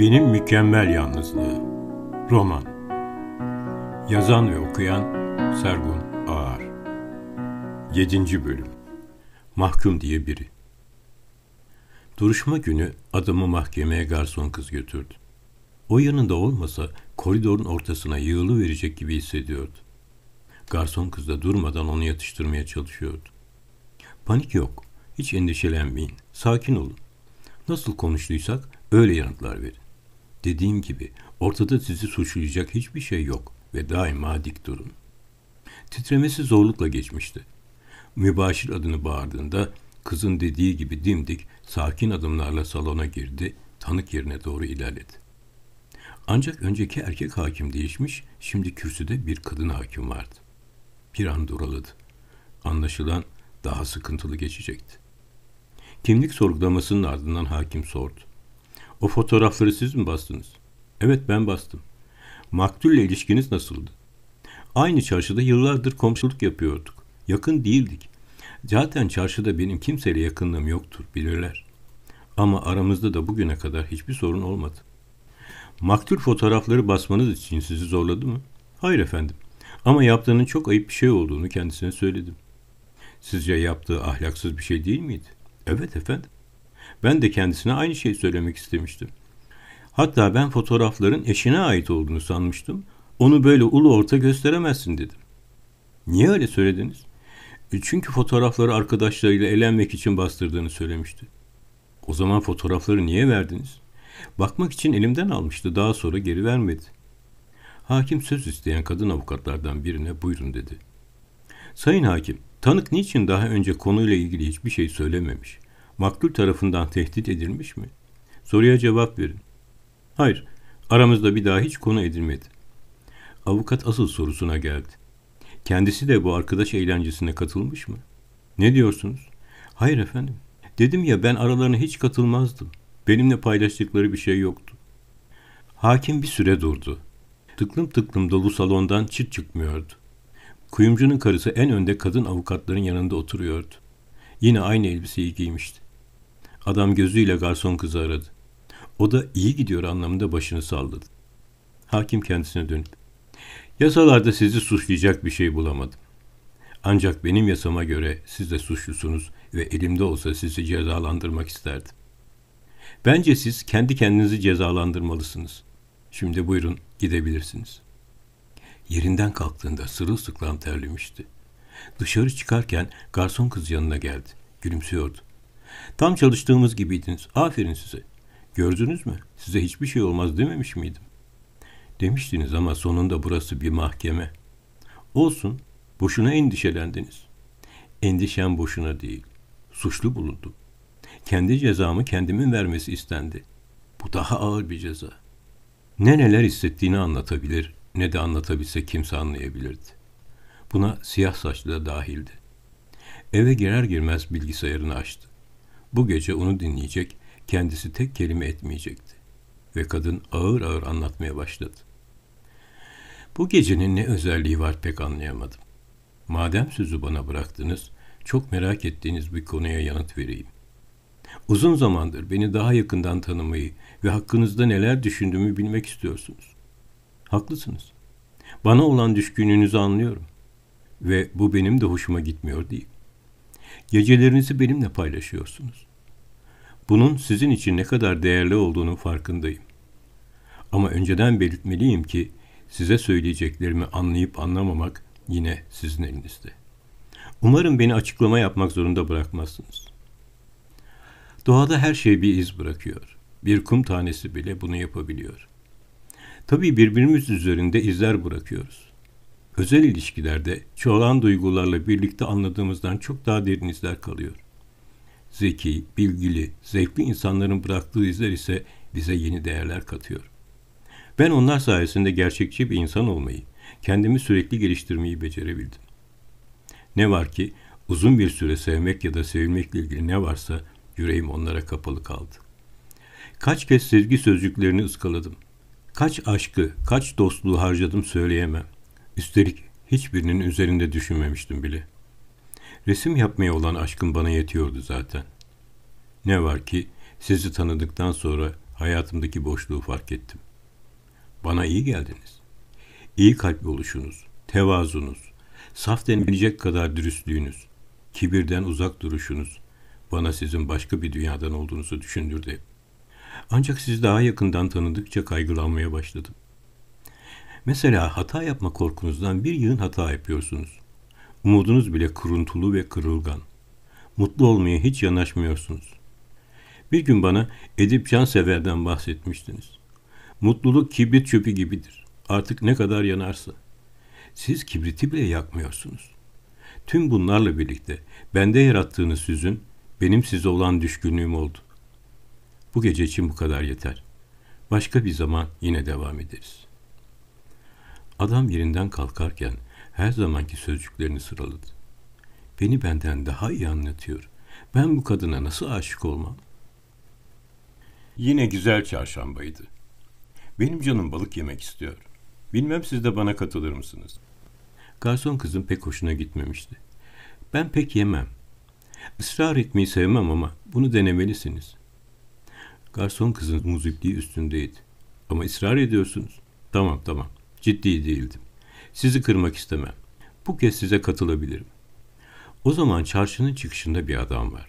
Benim Mükemmel Yalnızlığı Roman Yazan ve okuyan Sergun Ağar 7. Bölüm Mahkum diye biri Duruşma günü adamı mahkemeye garson kız götürdü. O yanında olmasa koridorun ortasına yığılı verecek gibi hissediyordu. Garson kız da durmadan onu yatıştırmaya çalışıyordu. Panik yok. Hiç endişelenmeyin. Sakin olun. Nasıl konuştuysak öyle yanıtlar verin. Dediğim gibi ortada sizi suçlayacak hiçbir şey yok ve daima dik durun. Titremesi zorlukla geçmişti. Mübaşir adını bağırdığında kızın dediği gibi dimdik, sakin adımlarla salona girdi, tanık yerine doğru ilerledi. Ancak önceki erkek hakim değişmiş, şimdi kürsüde bir kadın hakim vardı. Bir an duraladı. Anlaşılan daha sıkıntılı geçecekti. Kimlik sorgulamasının ardından hakim sordu. O fotoğrafları siz mi bastınız? Evet ben bastım. Maktulle ilişkiniz nasıldı? Aynı çarşıda yıllardır komşuluk yapıyorduk. Yakın değildik. Zaten çarşıda benim kimseyle yakınlığım yoktur, bilirler. Ama aramızda da bugüne kadar hiçbir sorun olmadı. Maktul fotoğrafları basmanız için sizi zorladı mı? Hayır efendim. Ama yaptığının çok ayıp bir şey olduğunu kendisine söyledim. Sizce yaptığı ahlaksız bir şey değil miydi? Evet efendim. Ben de kendisine aynı şeyi söylemek istemiştim. Hatta ben fotoğrafların eşine ait olduğunu sanmıştım. Onu böyle ulu orta gösteremezsin dedim. Niye öyle söylediniz? E, çünkü fotoğrafları arkadaşlarıyla eğlenmek için bastırdığını söylemişti. O zaman fotoğrafları niye verdiniz? Bakmak için elimden almıştı. Daha sonra geri vermedi. Hakim söz isteyen kadın avukatlardan birine buyurun dedi. Sayın hakim, tanık niçin daha önce konuyla ilgili hiçbir şey söylememiş? Maktul tarafından tehdit edilmiş mi? Soruya cevap verin. Hayır, aramızda bir daha hiç konu edilmedi. Avukat asıl sorusuna geldi. Kendisi de bu arkadaş eğlencesine katılmış mı? Ne diyorsunuz? Hayır efendim. Dedim ya ben aralarına hiç katılmazdım. Benimle paylaştıkları bir şey yoktu. Hakim bir süre durdu. Tıklım tıklım dolu salondan çıt çıkmıyordu. Kuyumcunun karısı en önde kadın avukatların yanında oturuyordu. Yine aynı elbiseyi giymişti. Adam gözüyle garson kızı aradı. O da iyi gidiyor anlamında başını salladı. Hakim kendisine dönüp, yasalarda sizi suçlayacak bir şey bulamadım. Ancak benim yasama göre siz de suçlusunuz ve elimde olsa sizi cezalandırmak isterdim. Bence siz kendi kendinizi cezalandırmalısınız. Şimdi buyurun gidebilirsiniz. Yerinden kalktığında sırılsıklam terlemişti. Dışarı çıkarken garson kız yanına geldi. Gülümsüyordu. Tam çalıştığımız gibiydiniz. Aferin size. Gördünüz mü? Size hiçbir şey olmaz dememiş miydim? Demiştiniz ama sonunda burası bir mahkeme. Olsun. Boşuna endişelendiniz. Endişem boşuna değil. Suçlu bulundum. Kendi cezamı kendimin vermesi istendi. Bu daha ağır bir ceza. Ne neler hissettiğini anlatabilir, ne de anlatabilse kimse anlayabilirdi. Buna siyah saçlı da dahildi. Eve girer girmez bilgisayarını açtı. Bu gece onu dinleyecek, kendisi tek kelime etmeyecekti. Ve kadın ağır ağır anlatmaya başladı. Bu gecenin ne özelliği var pek anlayamadım. Madem sözü bana bıraktınız, çok merak ettiğiniz bir konuya yanıt vereyim. Uzun zamandır beni daha yakından tanımayı ve hakkınızda neler düşündüğümü bilmek istiyorsunuz. Haklısınız. Bana olan düşkünlüğünüzü anlıyorum. Ve bu benim de hoşuma gitmiyor değil. Gecelerinizi benimle paylaşıyorsunuz. Bunun sizin için ne kadar değerli olduğunu farkındayım. Ama önceden belirtmeliyim ki size söyleyeceklerimi anlayıp anlamamak yine sizin elinizde. Umarım beni açıklama yapmak zorunda bırakmazsınız. Doğada her şey bir iz bırakıyor. Bir kum tanesi bile bunu yapabiliyor. Tabii birbirimiz üzerinde izler bırakıyoruz özel ilişkilerde çoğalan duygularla birlikte anladığımızdan çok daha derin izler kalıyor. Zeki, bilgili, zevkli insanların bıraktığı izler ise bize yeni değerler katıyor. Ben onlar sayesinde gerçekçi bir insan olmayı, kendimi sürekli geliştirmeyi becerebildim. Ne var ki uzun bir süre sevmek ya da sevilmekle ilgili ne varsa yüreğim onlara kapalı kaldı. Kaç kez sevgi sözcüklerini ıskaladım. Kaç aşkı, kaç dostluğu harcadım söyleyemem. Üstelik hiçbirinin üzerinde düşünmemiştim bile. Resim yapmaya olan aşkım bana yetiyordu zaten. Ne var ki sizi tanıdıktan sonra hayatımdaki boşluğu fark ettim. Bana iyi geldiniz. İyi kalpli oluşunuz, tevazunuz, saf denilecek kadar dürüstlüğünüz, kibirden uzak duruşunuz bana sizin başka bir dünyadan olduğunuzu düşündürdü. Ancak sizi daha yakından tanıdıkça kaygılanmaya başladım. Mesela hata yapma korkunuzdan bir yığın hata yapıyorsunuz. Umudunuz bile kırıntulu ve kırılgan. Mutlu olmaya hiç yanaşmıyorsunuz. Bir gün bana Edip Cansever'den bahsetmiştiniz. Mutluluk kibrit çöpü gibidir. Artık ne kadar yanarsa. Siz kibriti bile yakmıyorsunuz. Tüm bunlarla birlikte bende yarattığınız hüzün benim size olan düşkünlüğüm oldu. Bu gece için bu kadar yeter. Başka bir zaman yine devam ederiz. Adam yerinden kalkarken her zamanki sözcüklerini sıraladı. Beni benden daha iyi anlatıyor. Ben bu kadına nasıl aşık olmam? Yine güzel çarşambaydı. Benim canım balık yemek istiyor. Bilmem siz de bana katılır mısınız? Garson kızın pek hoşuna gitmemişti. Ben pek yemem. Israr etmeyi sevmem ama bunu denemelisiniz. Garson kızın muzipliği üstündeydi. Ama ısrar ediyorsunuz. Tamam tamam. Ciddi değildim. Sizi kırmak istemem. Bu kez size katılabilirim. O zaman çarşının çıkışında bir adam var.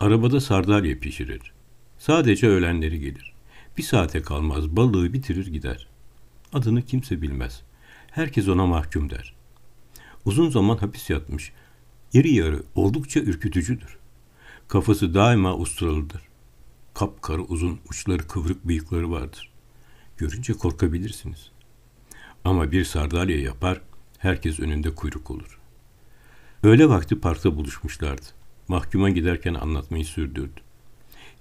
Arabada sardalya pişirir. Sadece öğlenleri gelir. Bir saate kalmaz balığı bitirir gider. Adını kimse bilmez. Herkes ona mahkum der. Uzun zaman hapis yatmış. İri yarı oldukça ürkütücüdür. Kafası daima ustralıdır. Kapkarı uzun uçları kıvrık bıyıkları vardır. Görünce korkabilirsiniz. Ama bir sardalya yapar, herkes önünde kuyruk olur. Öğle vakti parkta buluşmuşlardı. Mahkuma giderken anlatmayı sürdürdü.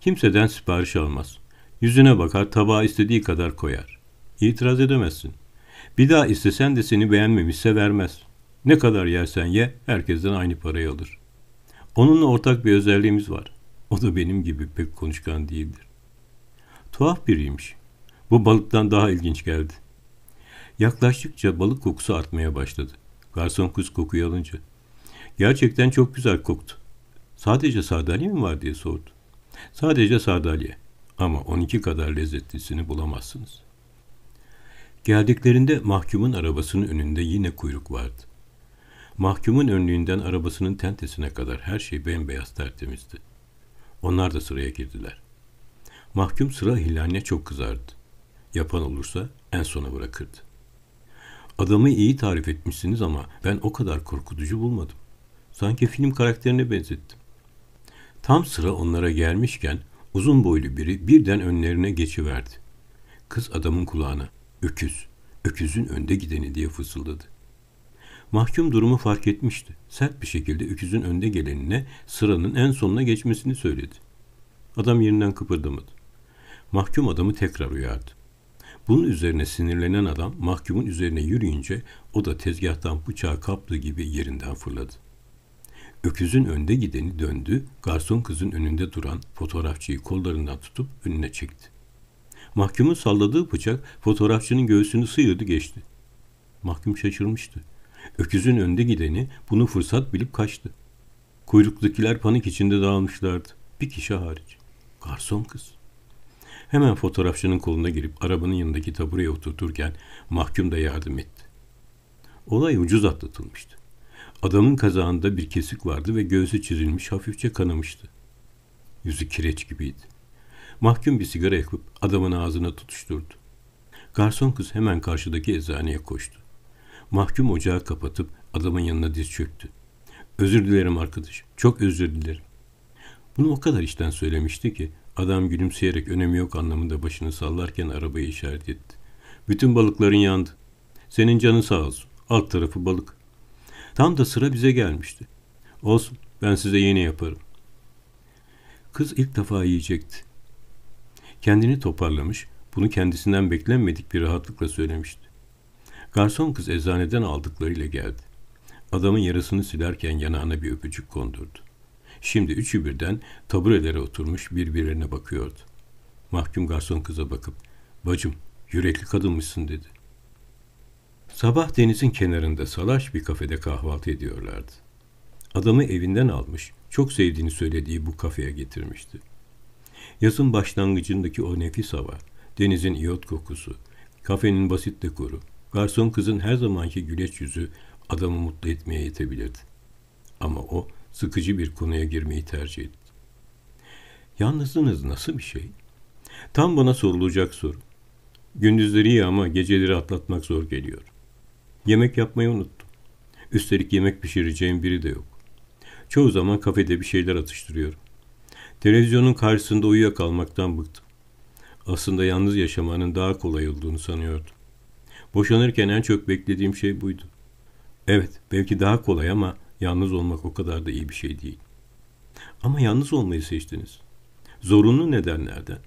Kimseden sipariş almaz. Yüzüne bakar, tabağa istediği kadar koyar. İtiraz edemezsin. Bir daha istesen de seni beğenmemişse vermez. Ne kadar yersen ye, herkesten aynı parayı alır. Onunla ortak bir özelliğimiz var. O da benim gibi pek konuşkan değildir. Tuhaf biriymiş. Bu balıktan daha ilginç geldi. Yaklaştıkça balık kokusu artmaya başladı. Garson kız kokuyu alınca. Gerçekten çok güzel koktu. Sadece sardalya mi var diye sordu. Sadece sardalya. Ama 12 kadar lezzetlisini bulamazsınız. Geldiklerinde mahkumun arabasının önünde yine kuyruk vardı. Mahkumun önlüğünden arabasının tentesine kadar her şey bembeyaz tertemizdi. Onlar da sıraya girdiler. Mahkum sıra ihlaline çok kızardı. Yapan olursa en sona bırakırdı. Adamı iyi tarif etmişsiniz ama ben o kadar korkutucu bulmadım. Sanki film karakterine benzettim. Tam sıra onlara gelmişken uzun boylu biri birden önlerine geçiverdi. Kız adamın kulağına öküz, öküzün önde gideni diye fısıldadı. Mahkum durumu fark etmişti. Sert bir şekilde öküzün önde gelenine sıranın en sonuna geçmesini söyledi. Adam yerinden kıpırdamadı. Mahkum adamı tekrar uyardı. Bunun üzerine sinirlenen adam mahkumun üzerine yürüyünce o da tezgahtan bıçağı kaptığı gibi yerinden fırladı. Öküzün önde gideni döndü, garson kızın önünde duran fotoğrafçıyı kollarından tutup önüne çekti. Mahkumun salladığı bıçak fotoğrafçının göğsünü sıyırdı geçti. Mahkum şaşırmıştı. Öküzün önde gideni bunu fırsat bilip kaçtı. Kuyruktakiler panik içinde dağılmışlardı. Bir kişi hariç. Garson kız. Hemen fotoğrafçının koluna girip arabanın yanındaki tabureye oturturken mahkum da yardım etti. Olay ucuz atlatılmıştı. Adamın kazağında bir kesik vardı ve göğsü çizilmiş hafifçe kanamıştı. Yüzü kireç gibiydi. Mahkum bir sigara yakıp adamın ağzına tutuşturdu. Garson kız hemen karşıdaki eczaneye koştu. Mahkum ocağı kapatıp adamın yanına diz çöktü. Özür dilerim arkadaş, çok özür dilerim. Bunu o kadar işten söylemişti ki adam gülümseyerek önemi yok anlamında başını sallarken arabayı işaret etti. Bütün balıkların yandı. Senin canın sağ olsun. Alt tarafı balık. Tam da sıra bize gelmişti. Olsun ben size yeni yaparım. Kız ilk defa yiyecekti. Kendini toparlamış, bunu kendisinden beklenmedik bir rahatlıkla söylemişti. Garson kız eczaneden aldıklarıyla geldi. Adamın yarısını silerken yanağına bir öpücük kondurdu. Şimdi üçü birden taburelere oturmuş birbirlerine bakıyordu. Mahkum garson kıza bakıp, bacım yürekli kadınmışsın dedi. Sabah denizin kenarında salaş bir kafede kahvaltı ediyorlardı. Adamı evinden almış, çok sevdiğini söylediği bu kafeye getirmişti. Yazın başlangıcındaki o nefis hava, denizin iyot kokusu, kafenin basit dekoru, garson kızın her zamanki güleç yüzü adamı mutlu etmeye yetebilirdi. Ama o sıkıcı bir konuya girmeyi tercih etti. Yalnızlığınız nasıl bir şey? Tam bana sorulacak soru. Gündüzleri iyi ama geceleri atlatmak zor geliyor. Yemek yapmayı unuttum. Üstelik yemek pişireceğim biri de yok. Çoğu zaman kafede bir şeyler atıştırıyorum. Televizyonun karşısında uyuyakalmaktan bıktım. Aslında yalnız yaşamanın daha kolay olduğunu sanıyordum. Boşanırken en çok beklediğim şey buydu. Evet, belki daha kolay ama yalnız olmak o kadar da iyi bir şey değil. Ama yalnız olmayı seçtiniz. Zorunlu nedenlerden.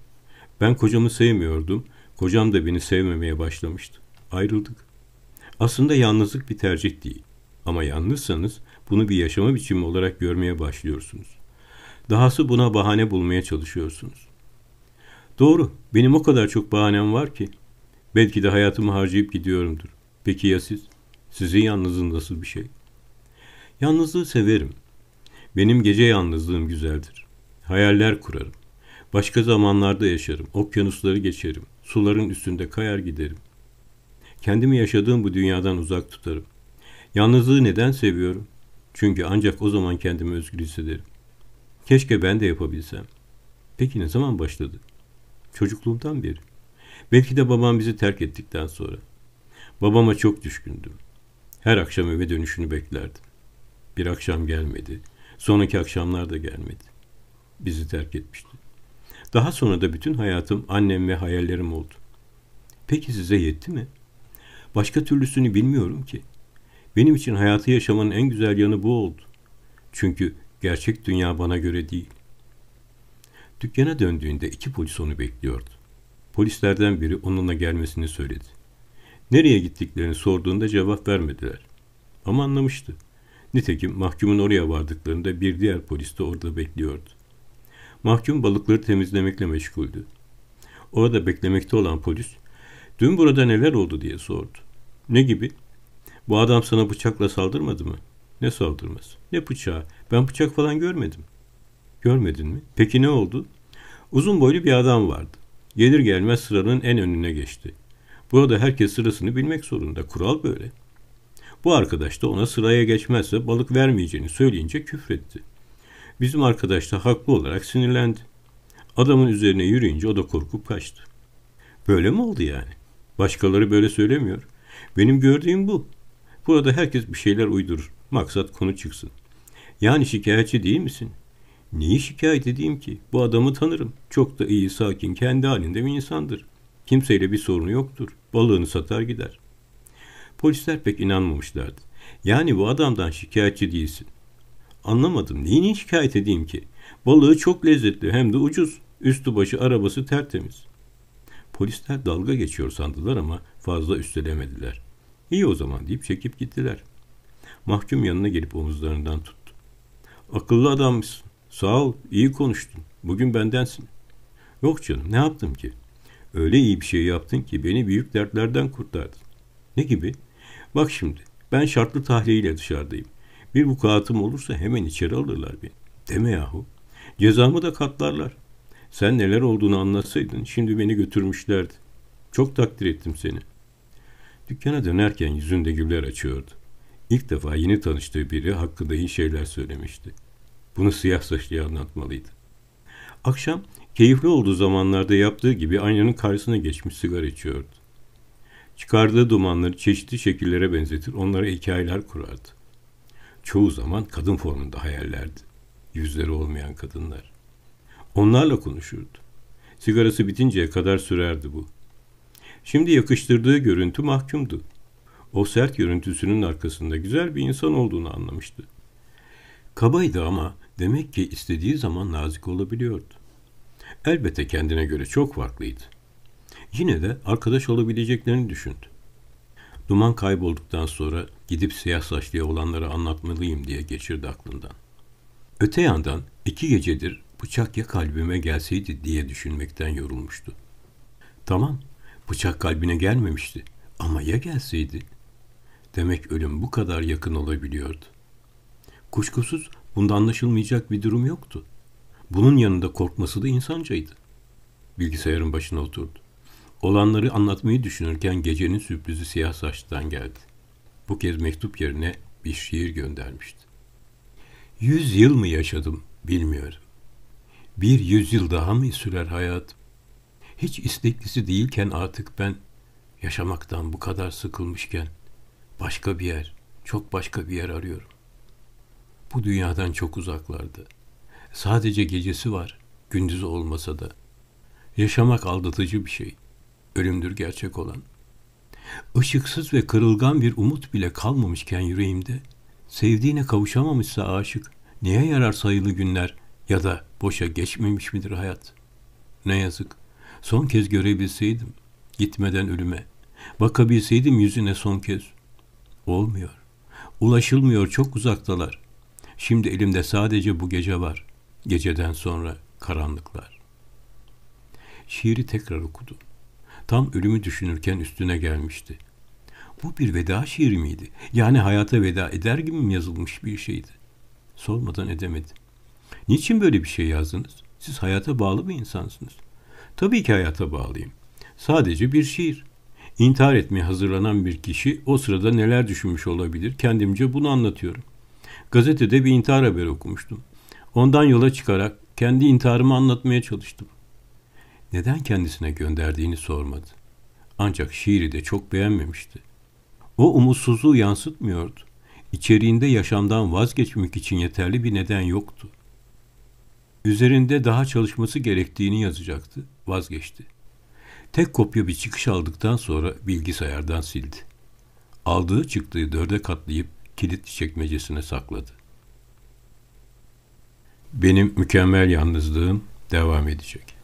Ben kocamı sevmiyordum, kocam da beni sevmemeye başlamıştı. Ayrıldık. Aslında yalnızlık bir tercih değil. Ama yalnızsanız bunu bir yaşama biçimi olarak görmeye başlıyorsunuz. Dahası buna bahane bulmaya çalışıyorsunuz. Doğru, benim o kadar çok bahanem var ki. Belki de hayatımı harcayıp gidiyorumdur. Peki ya siz? Sizin yalnızlığın nasıl bir şey? Yalnızlığı severim. Benim gece yalnızlığım güzeldir. Hayaller kurarım. Başka zamanlarda yaşarım. Okyanusları geçerim. Suların üstünde kayar giderim. Kendimi yaşadığım bu dünyadan uzak tutarım. Yalnızlığı neden seviyorum? Çünkü ancak o zaman kendimi özgür hissederim. Keşke ben de yapabilsem. Peki ne zaman başladı? Çocukluğumdan beri. Belki de babam bizi terk ettikten sonra. Babama çok düşkündüm. Her akşam eve dönüşünü beklerdim. Bir akşam gelmedi. Sonraki akşamlar da gelmedi. Bizi terk etmişti. Daha sonra da bütün hayatım annem ve hayallerim oldu. Peki size yetti mi? Başka türlüsünü bilmiyorum ki. Benim için hayatı yaşamanın en güzel yanı bu oldu. Çünkü gerçek dünya bana göre değil. Dükkana döndüğünde iki polis onu bekliyordu. Polislerden biri onunla gelmesini söyledi. Nereye gittiklerini sorduğunda cevap vermediler. Ama anlamıştı. Nitekim mahkumun oraya vardıklarında bir diğer polis de orada bekliyordu. Mahkum balıkları temizlemekle meşguldü. Orada beklemekte olan polis, dün burada neler oldu diye sordu. Ne gibi? Bu adam sana bıçakla saldırmadı mı? Ne saldırması? Ne bıçağı? Ben bıçak falan görmedim. Görmedin mi? Peki ne oldu? Uzun boylu bir adam vardı. Gelir gelmez sıranın en önüne geçti. Burada herkes sırasını bilmek zorunda. Kural böyle. Bu arkadaş da ona sıraya geçmezse balık vermeyeceğini söyleyince küfretti. Bizim arkadaş da haklı olarak sinirlendi. Adamın üzerine yürüyünce o da korkup kaçtı. Böyle mi oldu yani? Başkaları böyle söylemiyor. Benim gördüğüm bu. Burada herkes bir şeyler uydurur. Maksat konu çıksın. Yani şikayetçi değil misin? Neyi şikayet edeyim ki? Bu adamı tanırım. Çok da iyi, sakin, kendi halinde bir insandır. Kimseyle bir sorunu yoktur. Balığını satar gider. Polisler pek inanmamışlardı. Yani bu adamdan şikayetçi değilsin. Anlamadım. Neyini şikayet edeyim ki? Balığı çok lezzetli hem de ucuz. Üstü başı arabası tertemiz. Polisler dalga geçiyor sandılar ama fazla üstelemediler. İyi o zaman deyip çekip gittiler. Mahkum yanına gelip omuzlarından tuttu. Akıllı adammışsın. Sağ ol, iyi konuştun. Bugün bendensin. Yok canım, ne yaptım ki? Öyle iyi bir şey yaptın ki beni büyük dertlerden kurtardın. Ne gibi? Bak şimdi, ben şartlı tahliyeyle dışarıdayım. Bir vukuatım olursa hemen içeri alırlar beni. Deme yahu. Cezamı da katlarlar. Sen neler olduğunu anlatsaydın şimdi beni götürmüşlerdi. Çok takdir ettim seni. Dükkana dönerken yüzünde güller açıyordu. İlk defa yeni tanıştığı biri hakkında iyi şeyler söylemişti. Bunu siyah saçlıya anlatmalıydı. Akşam keyifli olduğu zamanlarda yaptığı gibi aynanın karşısına geçmiş sigara içiyordu. Çıkardığı dumanları çeşitli şekillere benzetir, onlara hikayeler kurardı. Çoğu zaman kadın formunda hayallerdi. Yüzleri olmayan kadınlar. Onlarla konuşurdu. Sigarası bitinceye kadar sürerdi bu. Şimdi yakıştırdığı görüntü mahkumdu. O sert görüntüsünün arkasında güzel bir insan olduğunu anlamıştı. Kabaydı ama demek ki istediği zaman nazik olabiliyordu. Elbette kendine göre çok farklıydı. Yine de arkadaş olabileceklerini düşündü. Duman kaybolduktan sonra gidip siyah saçlıya olanları anlatmalıyım diye geçirdi aklından. Öte yandan iki gecedir bıçak ya kalbime gelseydi diye düşünmekten yorulmuştu. Tamam, bıçak kalbine gelmemişti ama ya gelseydi? Demek ölüm bu kadar yakın olabiliyordu. Kuşkusuz bunda anlaşılmayacak bir durum yoktu. Bunun yanında korkması da insancaydı. Bilgisayarın başına oturdu. Olanları anlatmayı düşünürken gecenin sürprizi siyah saçtan geldi. Bu kez mektup yerine bir şiir göndermişti. Yüz yıl mı yaşadım bilmiyorum. Bir yüzyıl daha mı sürer hayat? Hiç isteklisi değilken artık ben yaşamaktan bu kadar sıkılmışken başka bir yer, çok başka bir yer arıyorum. Bu dünyadan çok uzaklarda. Sadece gecesi var, gündüzü olmasa da. Yaşamak aldatıcı bir şey. Ölümdür gerçek olan. Işıksız ve kırılgan bir umut bile kalmamışken yüreğimde, sevdiğine kavuşamamışsa aşık, neye yarar sayılı günler ya da boşa geçmemiş midir hayat? Ne yazık, son kez görebilseydim, gitmeden ölüme, bakabilseydim yüzüne son kez. Olmuyor, ulaşılmıyor, çok uzaktalar. Şimdi elimde sadece bu gece var, geceden sonra karanlıklar. Şiiri tekrar okudu. Tam ölümü düşünürken üstüne gelmişti. Bu bir veda şiiri miydi? Yani hayata veda eder gibi mi yazılmış bir şeydi? Sormadan edemedi. Niçin böyle bir şey yazdınız? Siz hayata bağlı bir insansınız. Tabii ki hayata bağlıyım. Sadece bir şiir. İntihar etmeye hazırlanan bir kişi o sırada neler düşünmüş olabilir? Kendimce bunu anlatıyorum. Gazetede bir intihar haberi okumuştum. Ondan yola çıkarak kendi intiharımı anlatmaya çalıştım. Neden kendisine gönderdiğini sormadı. Ancak şiiri de çok beğenmemişti. O umutsuzluğu yansıtmıyordu. İçeriğinde yaşamdan vazgeçmek için yeterli bir neden yoktu. Üzerinde daha çalışması gerektiğini yazacaktı, vazgeçti. Tek kopya bir çıkış aldıktan sonra bilgisayardan sildi. Aldığı çıktığı dörde katlayıp kilit çekmecesine sakladı. Benim mükemmel yalnızlığım devam edecek.